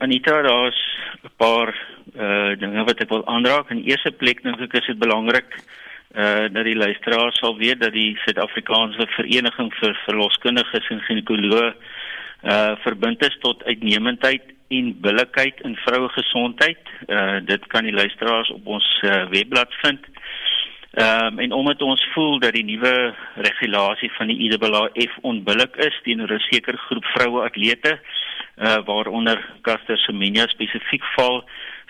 Anita, daar's 'n paar uh dinge wat ek wil aanraak. In eerste plek dink ek is dit belangrik uh dat die luisteraars sal weet dat die Suid-Afrikaanse Vereniging vir Verloskundiges en Ginekoloë uh verbind is tot uitnemendheid en billikheid in vroue gesondheid. Uh dit kan die luisteraars op ons uh, webblad vind. Ehm um, en omdat ons voel dat die nuwe regulasie van die IAAF onbillik is teenoor 'n sekere groep vroue atlete waaronder Caster Semenya spesifiek val,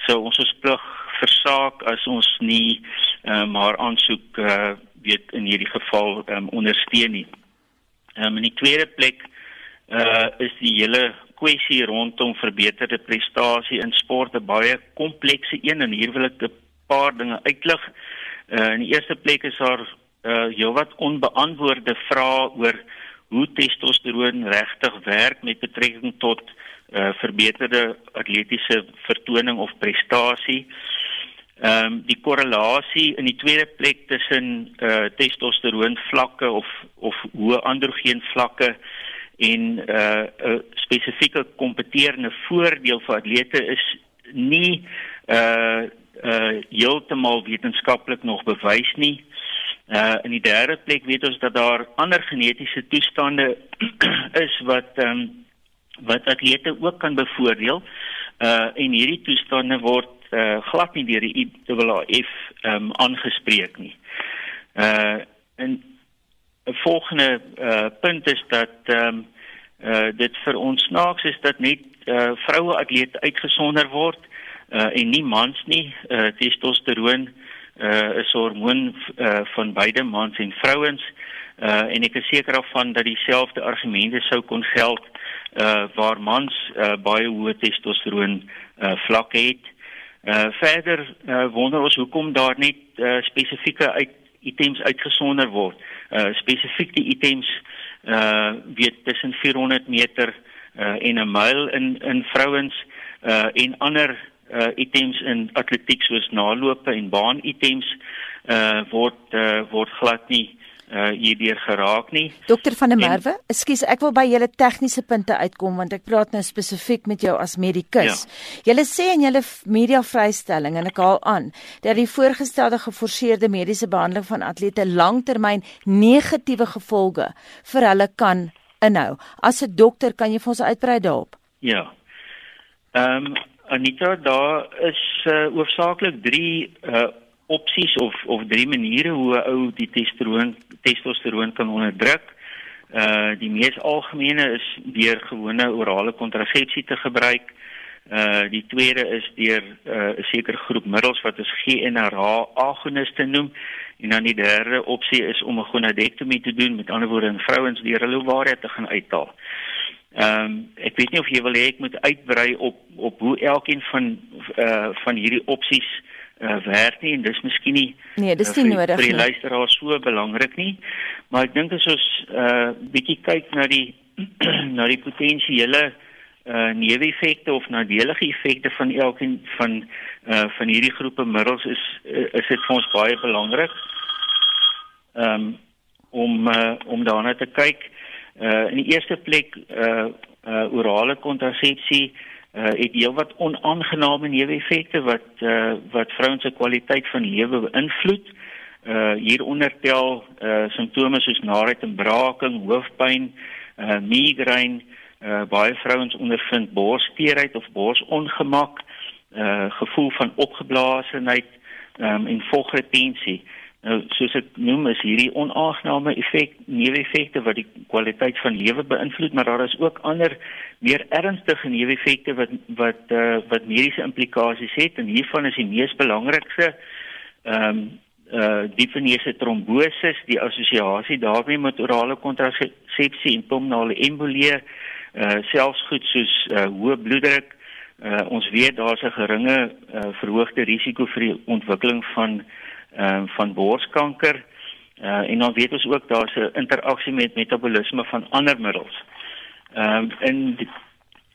sou ons ons plig versaak as ons nie uh maar aansoek uh weet in hierdie geval um ondersteun nie. Um, in die tweede plek uh is die hele kwessie rondom verbeterde prestasie in sport 'n baie komplekse een en hier wil ek 'n paar dinge uitlig. Uh, in die eerste plek is daar uh heelwat onbeantwoorde vrae oor hoe testosteron regtig werk met betrekking tot uh verbeterde atletiese vertoning of prestasie. Ehm um, die korrelasie in die tweede plek tussen uh testosteron vlakke of of hoë androgeen vlakke en uh 'n spesifieke kompeterende voordeel vir atlete is nie uh uh heeltemal wetenskaplik nog bewys nie. Uh in die derde plek weet ons dat daar ander genetiese toestande is wat ehm um, wat atlete ook kan bevoordeel. Uh en hierdie toestande word uh glad nie deur die IAAF ehm um, aangespreek nie. Uh en 'n volgende uh punt is dat ehm um, uh dit vir ons snaaks is dat net uh vroue atlete uitgesonder word uh, en nie mans nie. Uh, testosteron uh, is 'n hormoon uh, van beide mans en vrouens. Uh, en ek is seker daarvan dat dieselfde argumente sou kon geld uh, waar mans uh, baie hoë testosteron uh, vlakke het. Uh, verder uh, wonder ons hoekom daar net uh, spesifieke uit items uitgesonder word. Uh, spesifiek die items uh weet tussen 400 meter uh en 'n myl in in vrouens uh en ander uh items in atletiek soos nalope en baan items uh word uh word glad nie uh hierdeur geraak nie. Dokter van der Merwe, ekskuus, ek wil by julle tegniese punte uitkom want ek praat nou spesifiek met jou as medikus. Ja. Julle sê in julle media vrystelling en ek haal aan dat die voorgestelde geforseerde mediese behandeling van atlete langtermyn negatiewe gevolge vir hulle kan inhou. As 'n dokter kan jy vir ons uitbrei daarop? Ja. Ehm um, Anita, daar is uh, oorsaaklik 3 uh opsies of of drie maniere hoe 'n ou die testosteron testosteron kan onderdruk. Uh die mees algemene is deur gewone orale kontrasepsie te gebruik. Uh die tweede is deur 'n uh, sekere groep middels wat ons GnRH agoniste noem en dan die derde opsie is om 'n gonadektomie te doen, met ander woorde in vrouens deur hulle ovaria te gaan uithaal. Ehm um, ek weet nie of jy wil hê ek moet uitbrei op op hoe elkeen van uh van hierdie opsies uh werk nie en dis miskien nie Nee, dis nie uh, nodig. Vir die luisteraar so belangrik nie. Maar ek dink as ons uh bietjie kyk na die na die potensiële uh neeweffekte of nadelige effekte van elkeen van uh van hierdie groepe middels is uh, is dit vir ons baie belangrik. Ehm um, om uh, om daarna te kyk. Uh in die eerste plek uh uh orale kontrasepsie uh het heelwat onaangename neeweffekte wat uh wat vrouens se kwaliteit van lewe beïnvloed. Uh hieronder tel uh simptome soos naait en braaking, hoofpyn, uh migraine, uh baie vrouens ondervind borsteerheid of borsongemak, uh gevoel van opgeblaasenheid um, en vogretensie. Nou soos ek noem is hierdie onaangename effek neeweffekte wat die kwaliteit van lewe beïnvloed, maar daar is ook ander meer ernstige neeweffekte wat wat uh, wat mediese implikasies het en hiervan is die mees belangrikste ehm um, uh eh, diepenese trombose, die assosiasie daarmee met orale kontrasepsie en pulmonale embolie, uh selfs goed soos uh hoë bloeddruk. Uh ons weet daar's 'n geringe uh verhoogde risiko vir die ontwikkeling van ehm uh, van borskanker. Uh, en dan weet ons ook daar's 'n interaksie met metabolisme van ander middels. Ehm um, in die,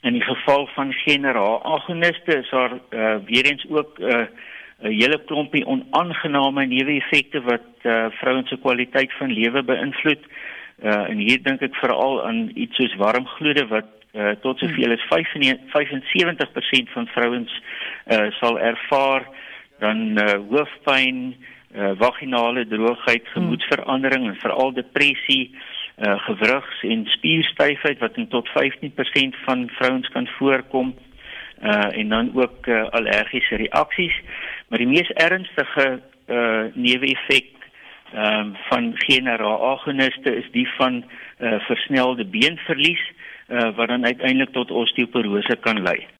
in die geval van generaal agoniste is daar uh, weer eens ook 'n uh, 'n hele klompie onaangename neeweffekte wat uh, vrouens se kwaliteit van lewe beïnvloed. Uh, en hier dink ek veral aan iets soos warm gloede wat uh, tot soveel as 75% van vrouens uh, sal ervaar dan uh, hoofpyn, uh, vaginale droogheid, gemoedverandering en veral depressie, uh, gewrigs- en spierstyfheid wat tot 15% van vrouens kan voorkom uh en dan ook uh, allergiese reaksies maar die mees ernstige uh neeweffek ehm um, van generaagoniste is die van uh versnelde beenverlies uh wat dan uiteindelik tot osteoporose kan lei.